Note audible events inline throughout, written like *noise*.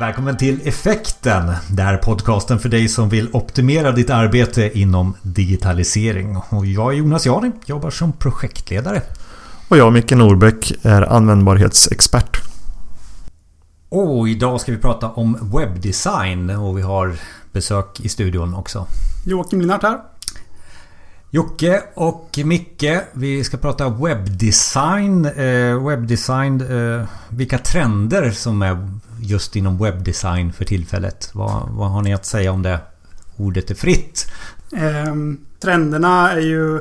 Välkommen till Effekten. Det här är podcasten för dig som vill optimera ditt arbete inom digitalisering. Och jag är Jonas Jani, jobbar som projektledare. Och jag, Micke Norbeck, är användbarhetsexpert. Och idag ska vi prata om webbdesign och vi har besök i studion också. Joakim Linnart här. Jocke och Micke, vi ska prata webbdesign. Eh, webbdesign, eh, vilka trender som är just inom webbdesign för tillfället. Vad, vad har ni att säga om det? Ordet är fritt. Eh, trenderna är ju...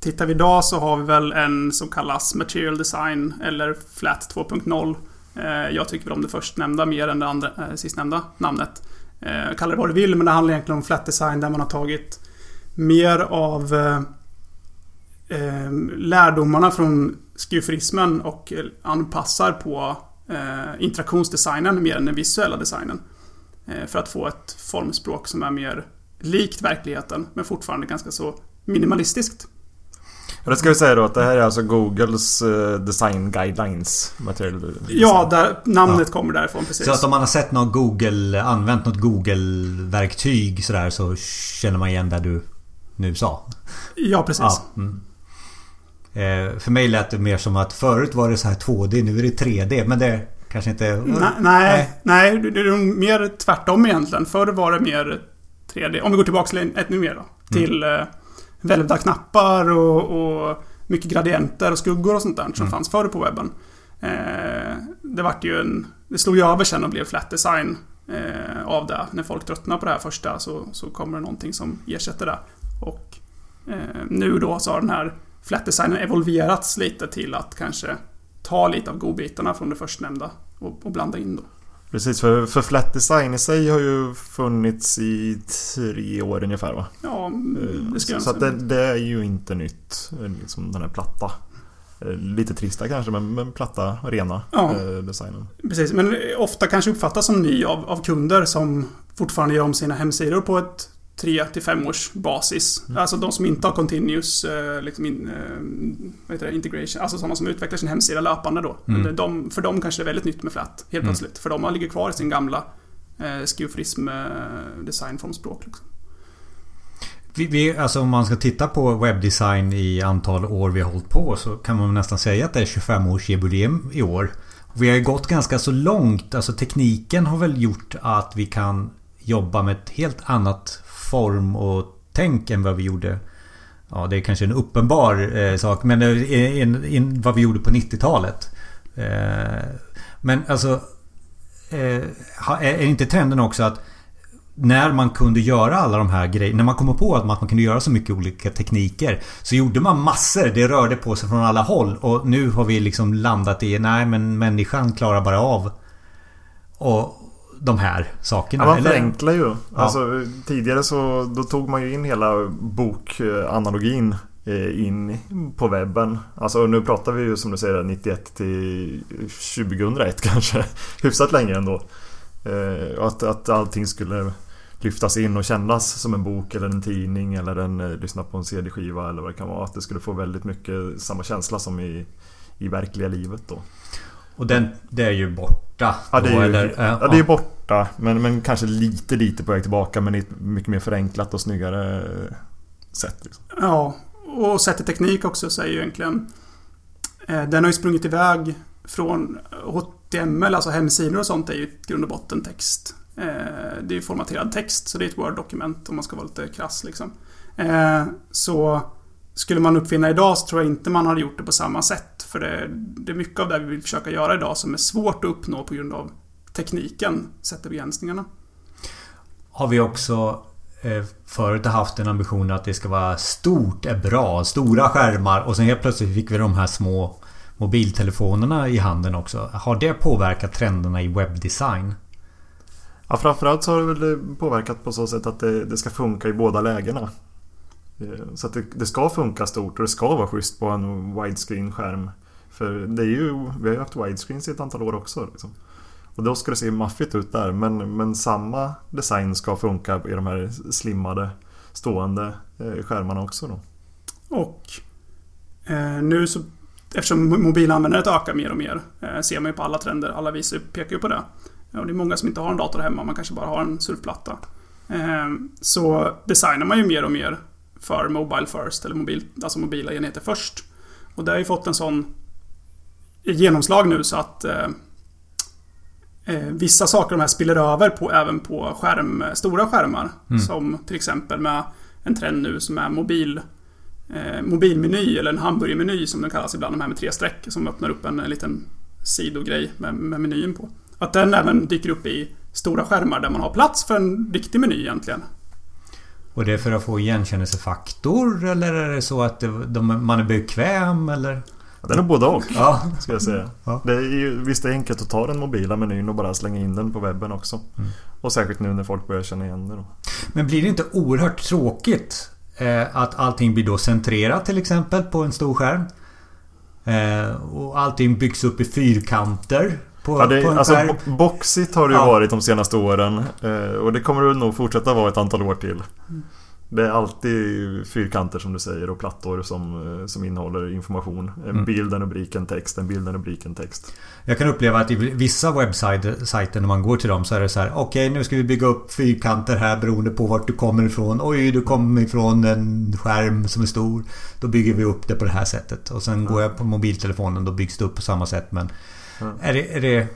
Tittar vi idag så har vi väl en som kallas Material Design eller Flat 2.0. Eh, jag tycker väl om det förstnämnda mer än det andra, eh, sistnämnda namnet. Eh, kalla det vad du vill men det handlar egentligen om flat design där man har tagit mer av eh, ehm, lärdomarna från skufrismen och eh, anpassar på interaktionsdesignen mer än den visuella designen. Eh, för att få ett formspråk som är mer likt verkligheten men fortfarande ganska så minimalistiskt. Och det ska vi säga då att det här är alltså Googles uh, design guidelines. Material design. Ja, där, namnet ja. kommer därifrån precis. Så att om man har sett något Google, använt något Google-verktyg sådär så känner man igen det du nu sa? Ja, precis. Ja, mm. Eh, för mig lät det mer som att förut var det så här 2D, nu är det 3D. Men det kanske inte... Nej, nej, nej det är mer tvärtom egentligen. Förr var det mer 3D. Om vi går tillbaka till ännu mer då. Mm. Till mm. välvda knappar och, och, mycket gradienter och skuggor och sånt där som mm. fanns förr på webben. Eh, det vart ju en... Det slog ju över sen och blev flat design eh, av det. När folk tröttnar på det här första så, så kommer det någonting som ersätter det. Och eh, nu då så har den här flat-designen evolverats lite till att kanske ta lite av godbitarna från det förstnämnda och, och blanda in då. Precis, för, för flat design i sig har ju funnits i tre år ungefär va? Ja, mm, det ska jag Så att det, det, är ju inte nytt, liksom den här platta. Eh, lite trista kanske men, men platta, rena ja, eh, designen. Precis, men ofta kanske uppfattas som ny av, av kunder som fortfarande gör om sina hemsidor på ett 3 till 5 års basis. Mm. Alltså de som inte har continuous eh, liksom in, eh, vad det, integration. Alltså sådana som utvecklar sin hemsida löpande då. Mm. De, för dem kanske det är väldigt nytt med Flat helt mm. plötsligt. För de har ligger kvar i sin gamla eh, skufrism eh, designformspråk. Liksom. Vi, vi, alltså om man ska titta på webbdesign i antal år vi har hållit på så kan man nästan säga att det är 25-årsjubileum i år. Vi har ju gått ganska så långt. Alltså tekniken har väl gjort att vi kan jobba med ett helt annat form och tänk än vad vi gjorde. Ja, det är kanske en uppenbar eh, sak, men eh, in, in, vad vi gjorde på 90-talet. Eh, men alltså... Eh, är inte trenden också att när man kunde göra alla de här grejerna. När man kom på att man kunde göra så mycket olika tekniker. Så gjorde man massor. Det rörde på sig från alla håll. Och nu har vi liksom landat i nej men människan klarar bara av. Och, de här sakerna. Ja, man förenklar ju. Alltså, tidigare så då tog man ju in hela bokanalogin eh, in på webben. Alltså nu pratar vi ju som du säger 91 till 2001 *laughs* kanske. Hyfsat länge ändå. Eh, att, att allting skulle lyftas in och kännas som en bok eller en tidning eller en eh, lyssna på en CD-skiva eller vad det kan vara. Att det skulle få väldigt mycket samma känsla som i, i verkliga livet då. Och den, det är ju borta. Ja, det är, ju, eller, ja, det är borta. Men, men kanske lite, lite på väg tillbaka. Men i ett mycket mer förenklat och snyggare sätt. Liksom. Ja, och sett i teknik också så är ju egentligen... Eh, den har ju sprungit iväg från HTML, alltså hemsidor och sånt är ju i grund och botten text. Eh, det är ju formaterad text, så det är ett Word-dokument om man ska vara lite krass liksom. Eh, så skulle man uppfinna idag så tror jag inte man hade gjort det på samma sätt. För det, det är mycket av det vi vill försöka göra idag som är svårt att uppnå på grund av tekniken sätter begränsningarna. Har vi också eh, förut haft en ambition att det ska vara stort är bra. Stora skärmar och sen helt plötsligt fick vi de här små mobiltelefonerna i handen också. Har det påverkat trenderna i webbdesign? Ja, framförallt så har det väl påverkat på så sätt att det, det ska funka i båda lägena. Eh, så att det, det, ska funka stort och det ska vara schysst på en widescreen-skärm. För det är ju, vi har ju haft widescreens i ett antal år också. Liksom. Och då ska det se maffigt ut där. Men, men samma design ska funka i de här slimmade stående eh, skärmarna också. Då. Och eh, nu så Eftersom mobilanvändandet ökar mer och mer eh, ser man ju på alla trender. Alla visar pekar ju på det. och det är många som inte har en dator hemma, man kanske bara har en surfplatta. Eh, så designar man ju mer och mer för Mobile First, eller mobil, alltså mobila enheter först. Och det har ju fått en sån genomslag nu så att eh, eh, vissa saker de här spiller över på även på skärm, stora skärmar. Mm. Som till exempel med en trend nu som är mobil eh, mobilmeny eller en hamburgermeny som den kallas ibland, de här med tre streck som öppnar upp en, en liten sidogrej med, med menyn på. Att den även dyker upp i stora skärmar där man har plats för en riktig meny egentligen. Och det är för att få igenkänningsfaktor eller är det så att det, de, man är bekväm eller? Ja, det är nog både och, ja. ska jag säga. Ja. Det är ju, visst det är enkelt att ta den mobila menyn och bara slänga in den på webben också. Mm. Och särskilt nu när folk börjar känna igen det då. Men blir det inte oerhört tråkigt eh, att allting blir då centrerat till exempel på en stor skärm? Eh, och allting byggs upp i fyrkanter. På, ja, det, på alltså, boxigt har det ju ja. varit de senaste åren. Eh, och det kommer det nog fortsätta vara ett antal år till. Mm. Det är alltid fyrkanter som du säger och plattor som, eh, som innehåller information. En mm. bild, en rubrik, en text, en bild, en rubrik, en text. Jag kan uppleva att i vissa webbsajter när man går till dem så är det så här Okej okay, nu ska vi bygga upp fyrkanter här beroende på vart du kommer ifrån. Oj du kommer ifrån en skärm som är stor. Då bygger vi upp det på det här sättet. Och sen mm. går jag på mobiltelefonen då byggs det upp på samma sätt. Men mm. är, det, är det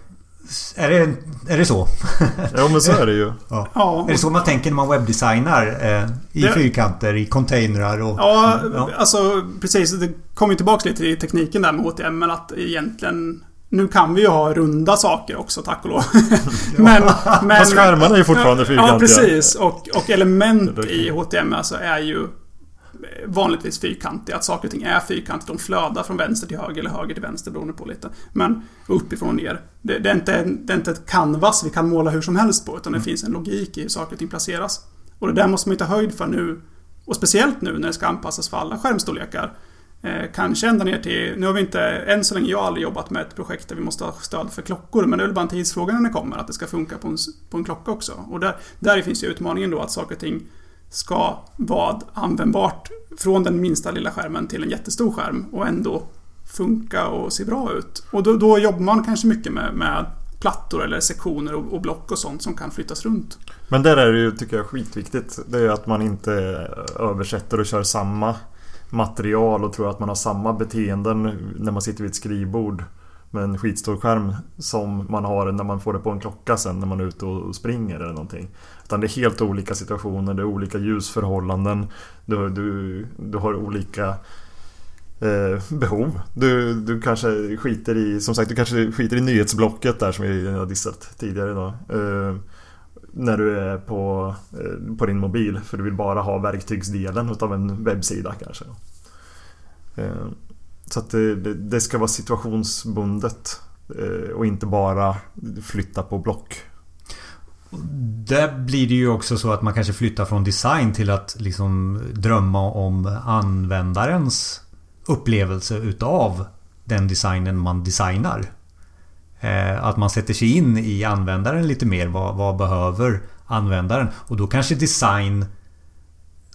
är det, är det så? *laughs* Ja men så är det ju. Ja. ja. Är det så man tänker när man webbdesignar? Eh, I det... fyrkanter, i containrar och... Ja, ja, alltså precis. Det kommer ju tillbaka lite till tekniken där med HTML att egentligen... Nu kan vi ju ha runda saker också, tack och lov. *laughs* men, men, Fast skärmarna är ju fortfarande fyrkantiga. Ja, precis. Och, och element i HTML alltså är ju vanligtvis fyrkantiga. Att saker och ting är fyrkantigt. De flödar från vänster till höger eller höger till vänster beroende på lite. Men uppifrån och ner. Det, det, är, inte, det är inte ett canvas vi kan måla hur som helst på. Utan det mm. finns en logik i hur saker och ting placeras. Och det där måste man ju ta höjd för nu. Och speciellt nu när det ska anpassas för alla skärmstorlekar. Eh, kanske ända ner till, nu har vi inte, än så länge jag aldrig jobbat med ett projekt där vi måste ha stöd för klockor. Men det är väl bara en tidsfråga när det kommer, att det ska funka på en, på en klocka också. Och där, där finns ju utmaningen då att saker och ting ska vara användbart från den minsta lilla skärmen till en jättestor skärm och ändå funka och se bra ut. Och då, då jobbar man kanske mycket med, med plattor eller sektioner och, och, block och sånt som kan flyttas runt. Men där är det ju, tycker jag, skitviktigt. Det är att man inte eh, översätter och kör samma material och tror att man har samma beteenden när man sitter vid ett skrivbord med en skitstor skärm som man har när man får det på en klocka sen när man är ute och springer eller någonting. Utan det är helt olika situationer, det är olika ljusförhållanden. Du, du, du har olika eh, behov. Du, du kanske skiter i, som sagt, du kanske skiter i nyhetsblocket där som vi har dissat tidigare idag. Eh, när du är på, eh, på din mobil för du vill bara ha verktygsdelen utav en webbsida kanske. Så att det, det, ska vara situationsbundet eh, och inte bara flytta på block. Där blir det ju också så att man kanske flyttar från design till att liksom drömma om användarens upplevelse utav den designen man designar. Eh, att man sätter sig in i användaren lite mer. Vad, vad behöver användaren? Och då kanske design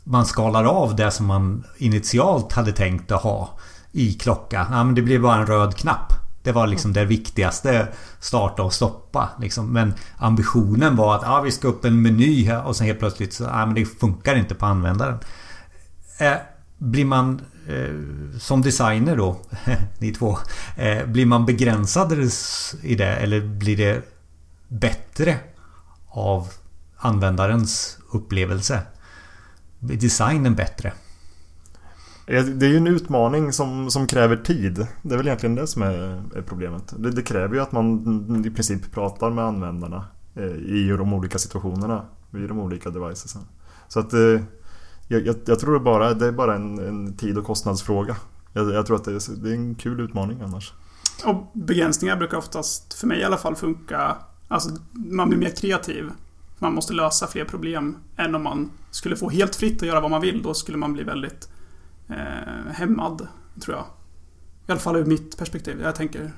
man skalar av det som man initialt hade tänkt att ha i klocka. Ja, men det blev bara en röd knapp. Det var liksom det viktigaste. Starta och stoppa. Liksom. Men ambitionen var att ja, vi ska upp en meny här och sen helt plötsligt så ja, men det funkar inte på användaren. Eh, blir man eh, som designer då, *laughs* ni två. Eh, blir man begränsad i det eller blir det bättre av användarens upplevelse? Blir designen bättre? Det är ju en utmaning som, som kräver tid. Det är väl egentligen det som är, är problemet. Det, det, kräver ju att man i princip pratar med användarna eh, i de olika situationerna vid de olika devicesen. Så att eh, jag, jag, jag, tror det bara, det är bara en, en tid och kostnadsfråga. Jag, jag tror att det är, det är, en kul utmaning annars. Och begränsningar brukar oftast, för mig i alla fall, funka... Alltså, man blir mer kreativ. Man måste lösa fler problem än om man skulle få helt fritt att göra vad man vill. Då skulle man bli väldigt eh, hämmad, tror jag. I alla fall ur mitt perspektiv. Jag tänker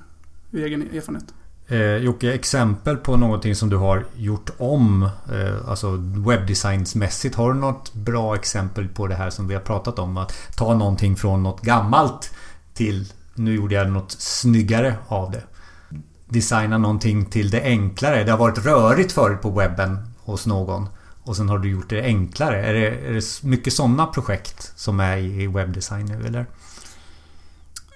ur egen erfarenhet. Eh, Jocke, exempel på någonting som du har gjort om, eh, alltså webbdesignsmässigt. Har du något bra exempel på det här som vi har pratat om? Att ta någonting från något gammalt till nu gjorde jag något snyggare av det. designa någonting till det enklare. Det har varit rörigt förut på webben hos någon. Och sen har du gjort det enklare. Är det, är det mycket sådana projekt som är i webbdesign nu eller?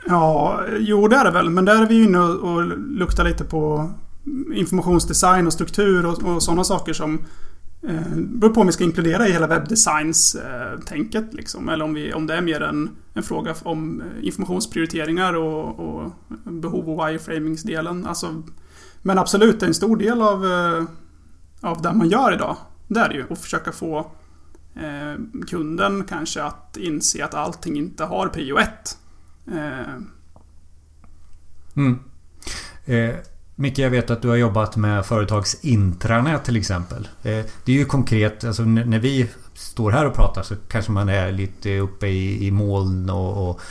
Ja, jo det är det väl. Men där är vi inne och luktar lite på informationsdesign och struktur och, och sådana saker som eh, beror på om vi ska inkludera i hela webbdesigns-tänket. Eh, liksom. Eller om, vi, om det är mer en, en fråga om eh, informationsprioriteringar och, och behov och wireframingsdelen. Alltså, men absolut, det är en stor del av, eh, av det man gör idag. Det är det ju. och försöka få eh, kunden kanske att inse att allting inte har prio 1. Eh. Mm. Eh, Micke, jag vet att du har jobbat med företags intranät till exempel. Eh, det är ju konkret, alltså när vi står här och pratar så kanske man är lite uppe i, i moln och, och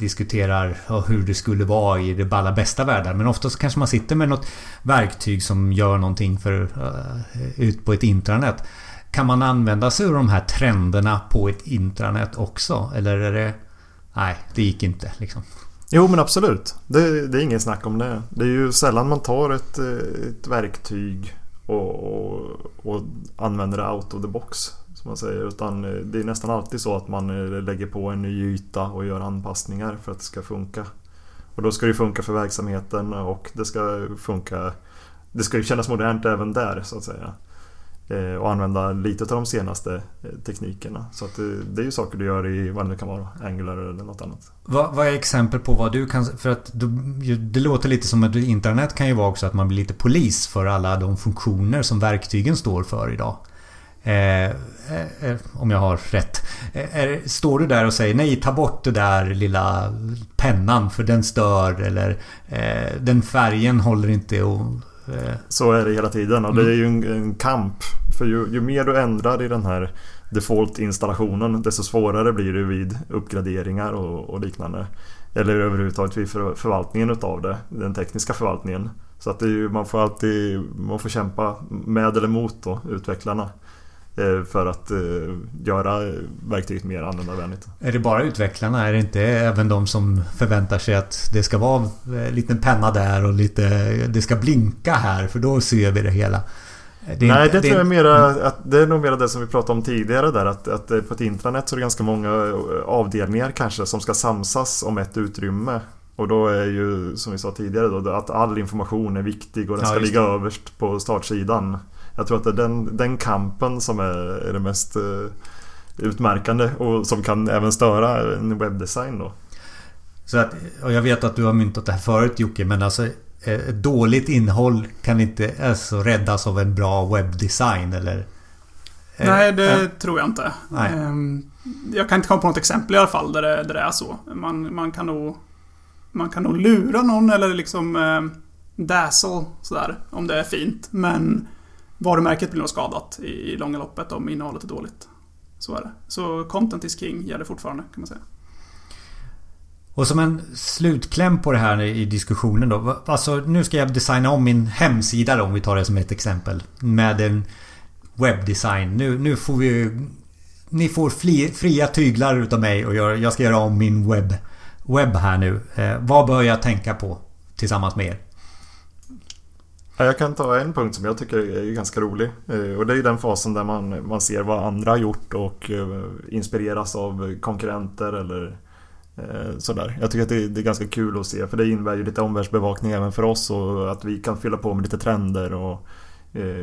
diskuterar hur det skulle vara i det allra bästa världar. Men ofta så kanske man sitter med något verktyg som gör någonting för, uh, ut på ett intranät. Kan man använda sig av de här trenderna på ett intranät också? Eller är det... Nej, det gick inte liksom. Jo men absolut. Det, det är ingen snack om det. Det är ju sällan man tar ett, eh, ett verktyg och, och, och använder det out of the box. Som man säger. Utan eh, det är nästan alltid så att man eh, lägger på en ny yta och gör anpassningar för att det ska funka. Och då ska det funka för verksamheten och det ska funka Det ska ju kännas modernt även där så att säga. Eh, och använda lite av de senaste teknikerna. Så att det, det är ju saker du gör i vad det nu kan vara, Angular eller något annat. Vad, vad är exempel på vad du kan... För att det låter lite som att internet kan ju vara också att man blir lite polis för alla de funktioner som verktygen står för idag. Eh, eh, om jag har rätt. Eh, står du där och säger nej, ta bort det där lilla pennan för den stör eller eh, den färgen håller inte och... Så är det hela tiden och det är ju en, en kamp för ju, ju mer du ändrar i den här default-installationen desto svårare blir det vid uppgraderingar och, och liknande. Eller överhuvudtaget vid för, förvaltningen utav det, den tekniska förvaltningen. Så att det är ju, man får alltid man får kämpa med eller mot då, utvecklarna. Eh, för att eh, göra verktyget mer användarvänligt. Är det bara utvecklarna? Är det inte även de som förväntar sig att det ska vara en eh, liten penna där och lite... Det ska blinka här för då ser vi det hela. Det Nej, inte, det, det tror jag är mera, att det är nog mer det som vi pratade om tidigare där. Att, att på ett intranät så är det ganska många avdelningar kanske som ska samsas om ett utrymme. Och då är ju, som vi sa tidigare då, att all information är viktig och den ja, ska ligga överst på startsidan. Jag tror att det är den, den kampen som är, är det mest uh, utmärkande och som kan även störa en webbdesign då. Så att, och jag vet att du har myntat det här förut Jocke, men alltså ett eh, dåligt innehåll kan inte alltså räddas av en bra webbdesign eller? Eh, Nej, det äh, tror jag inte. Nej. Ehm, jag kan inte komma på något exempel i alla fall där det, där det är så. Man, man, kan nog, man kan nog lura någon eller liksom eh, dazzle sådär. Om det är fint. Men varumärket blir nog skadat i, i långa loppet om innehållet är dåligt. Så är det. Så content is king gäller fortfarande kan man säga. Och som en slutkläm på det här i diskussionen då. Alltså nu ska jag designa om min hemsida då, om vi tar det som ett exempel. Med en webbdesign. Nu, nu får vi... Ni får fli, fria tyglar utav mig och jag, jag ska göra om min webb, webb här nu. Eh, vad bör jag tänka på tillsammans med er? Jag kan ta en punkt som jag tycker är ganska rolig. Eh, och det är den fasen där man, man ser vad andra har gjort och eh, inspireras av konkurrenter eller eh, sådär. Jag tycker att det är, det är, ganska kul att se för det innebär ju lite omvärldsbevakning även för oss och att vi kan fylla på med lite trender och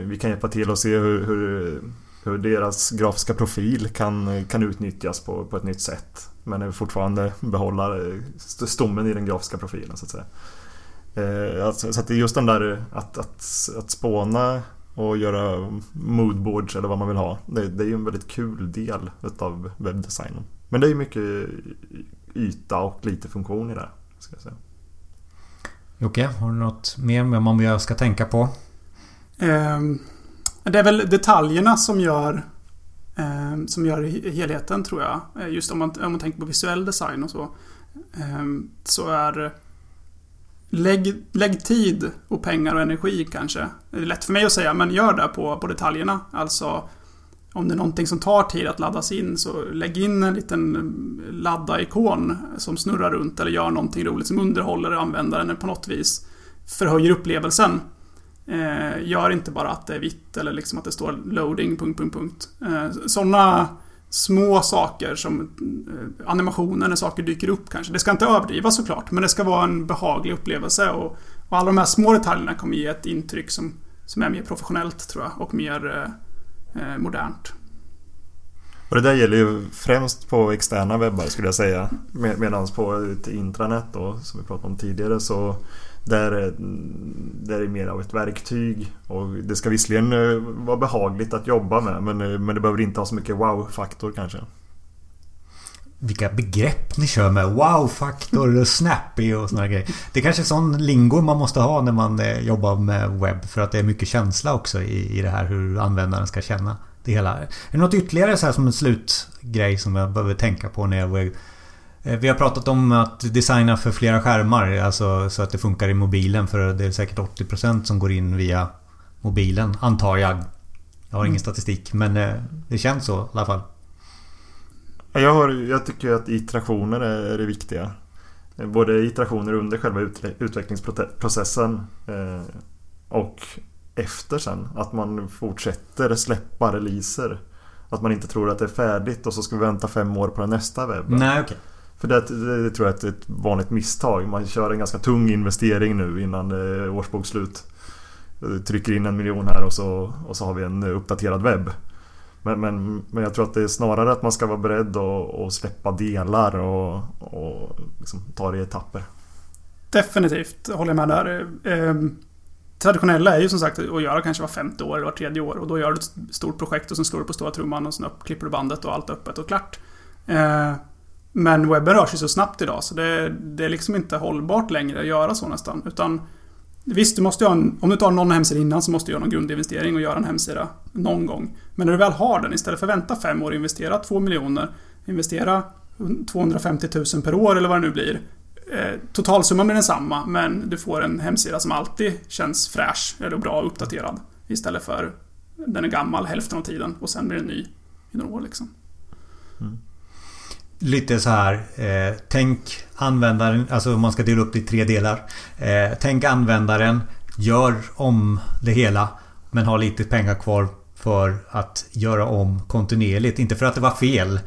vi kan hjälpa till och se hur, hur, hur, deras grafiska profil kan, kan utnyttjas på, på ett nytt sätt. Men fortfarande behålla stommen i den grafiska profilen så att säga. Eh, alltså, så att det är just den där att, att, att spåna och göra moodboards eller vad man vill ha. Det, det är ju en väldigt kul del utav webbdesignen. Men det är ju mycket yta och lite funktion i det. Ska jag säga. Jocke, har du något mer man jag ska tänka på? Um, det är väl detaljerna som gör um, som gör helheten tror jag. Eh, just om man, om man tänker på visuell design och så. Um, så är Lägg, lägg tid och pengar och energi kanske. Det är lätt för mig att säga, men gör det på, på detaljerna. Alltså om det är någonting som tar tid att laddas in så lägg in en liten ladda-ikon som snurrar runt eller gör någonting roligt som underhåller användaren på något vis. förhöjer upplevelsen. Eh, gör inte bara att det är vitt eller liksom att det står loading... Punkt, punkt, punkt. Eh, Sådana små saker som eh, animationer när saker dyker upp kanske. Det ska inte överdrivas såklart, men det ska vara en behaglig upplevelse. Och, och alla de här små detaljerna kommer ge ett intryck som, som är mer professionellt tror jag och mer eh, eh modernt. Och det där gäller ju främst på externa webbar skulle jag säga. Med, Medan på eh, ett intranät då, som vi pratade om tidigare, så där, där är det mer av ett verktyg. Och det ska visserligen eh, vara behagligt att jobba med men, eh, men det behöver inte ha så mycket wow-faktor kanske. Vilka begrepp ni kör med. Wow-faktor och snappy och såna grejer. Det är kanske är sån lingo man måste ha när man eh, jobbar med webb. För att det är mycket känsla också i, i det här hur användaren ska känna det hela. Är det något ytterligare så här som en slutgrej som jag behöver tänka på när jag Eh, vi har pratat om att designa för flera skärmar, alltså så att det funkar i mobilen för det är säkert 80% som går in via mobilen, antar jag. Jag har ingen mm. statistik men eh, det känns så i alla fall. Jag, har, jag tycker att iterationer är det viktiga. Både iterationer under själva utvecklingsprocessen eh, och efter sen. Att man fortsätter släppa releaser. Att man inte tror att det är färdigt och så ska vi vänta fem år på den nästa webben. Nej, okay. För det, det, det, tror jag är ett vanligt misstag. Man kör en ganska tung investering nu innan eh, årsbokslut. Eh, trycker in en miljon här och så, och så har vi en eh, uppdaterad webb. Men, men, men jag tror att det är snarare att man ska vara beredd att släppa delar och, och liksom ta det i etapper. Definitivt, håller jag med där. Ehm, traditionella är ju som sagt att göra kanske var femte år eller var tredje år och då gör du ett stort projekt och sen slår du på stora trumman och sen upp, klipper du bandet och allt är öppet och klart. Ehm, men webben rör sig så snabbt idag så det, det, är liksom inte hållbart längre att göra så nästan. Utan Visst, du måste ha en, om du tar någon hemsida innan så måste du göra någon grundinvestering och göra en hemsida någon gång. Men när du väl har den, istället för att vänta fem år och investera två miljoner, investera 250 000 per år eller vad det nu blir. Eh, totalsumman blir densamma, men du får en hemsida som alltid känns fräsch eller bra uppdaterad. Istället för den är gammal hälften av tiden och sen blir den ny i några år liksom. Mm lite så här. Eh, tänk användaren, alltså om man ska dela upp det i tre delar. Eh, tänk användaren, gör om det hela. Men ha lite pengar kvar för att göra om kontinuerligt. Inte för att det var fel.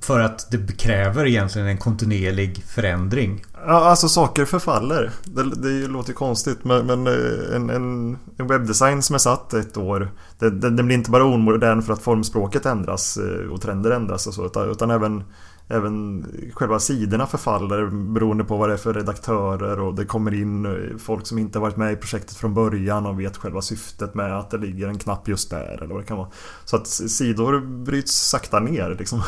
För att det kräver egentligen en kontinuerlig förändring. Ja, alltså saker förfaller. Det, det låter konstigt men, men eh, en, en, en, webbdesign som är satt ett år den, den, blir inte bara omodern för att formspråket ändras eh, och trender ändras och så utan, utan även Även själva sidorna förfaller beroende på vad det är för redaktörer och det kommer in eh, folk som inte varit med i projektet från början och vet själva syftet med att det ligger en knapp just där eller vad det kan vara. Så att sidor bryts sakta ner liksom.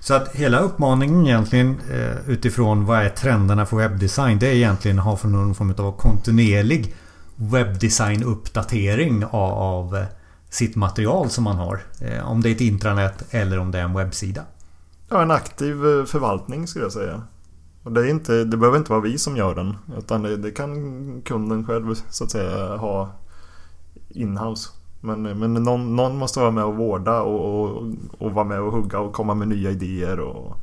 Så att hela uppmaningen egentligen eh, utifrån vad är trenderna för webbdesign det är egentligen att ha för någon form av kontinuerlig webbdesign-uppdatering av eh, sitt material som man har. Om det är ett intranät eller om det är en webbsida. Ja, en aktiv eh, förvaltning skulle jag säga. Och det, är inte, det behöver inte vara vi som gör den. Utan det, det kan kunden själv så att säga ha inhouse. Men, eh, men någon, någon måste vara med och vårda och, och, och, vara med och hugga och komma med nya idéer och,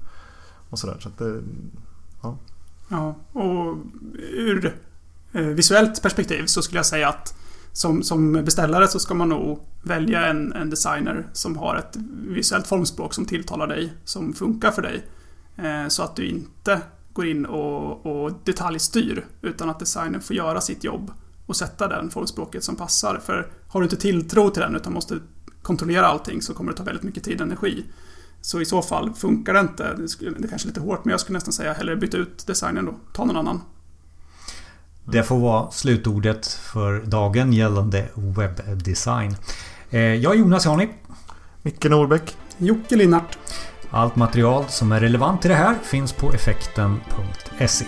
och sådär. Så att det, ja. ja, och ur eh, visuellt perspektiv så skulle jag säga att som, som beställare så ska man nog välja en, en designer som har ett visuellt formspråk som tilltalar dig, som funkar för dig. Eh, så att du inte går in och, och detaljstyr, utan att designern får göra sitt jobb och sätta den formspråket som passar. För har du inte tilltro till den utan måste kontrollera allting så kommer det ta väldigt mycket tid och energi. Så i så fall funkar det inte. Det, är kanske är lite hårt men jag skulle nästan säga hellre byta ut designen då. Ta någon annan. Det får vara slutordet för dagen gällande webbdesign. Eh, jag är Jonas Jani. Micke Norbäck. Jocke Linnart. Allt material som är relevant till det här finns på effekten.se.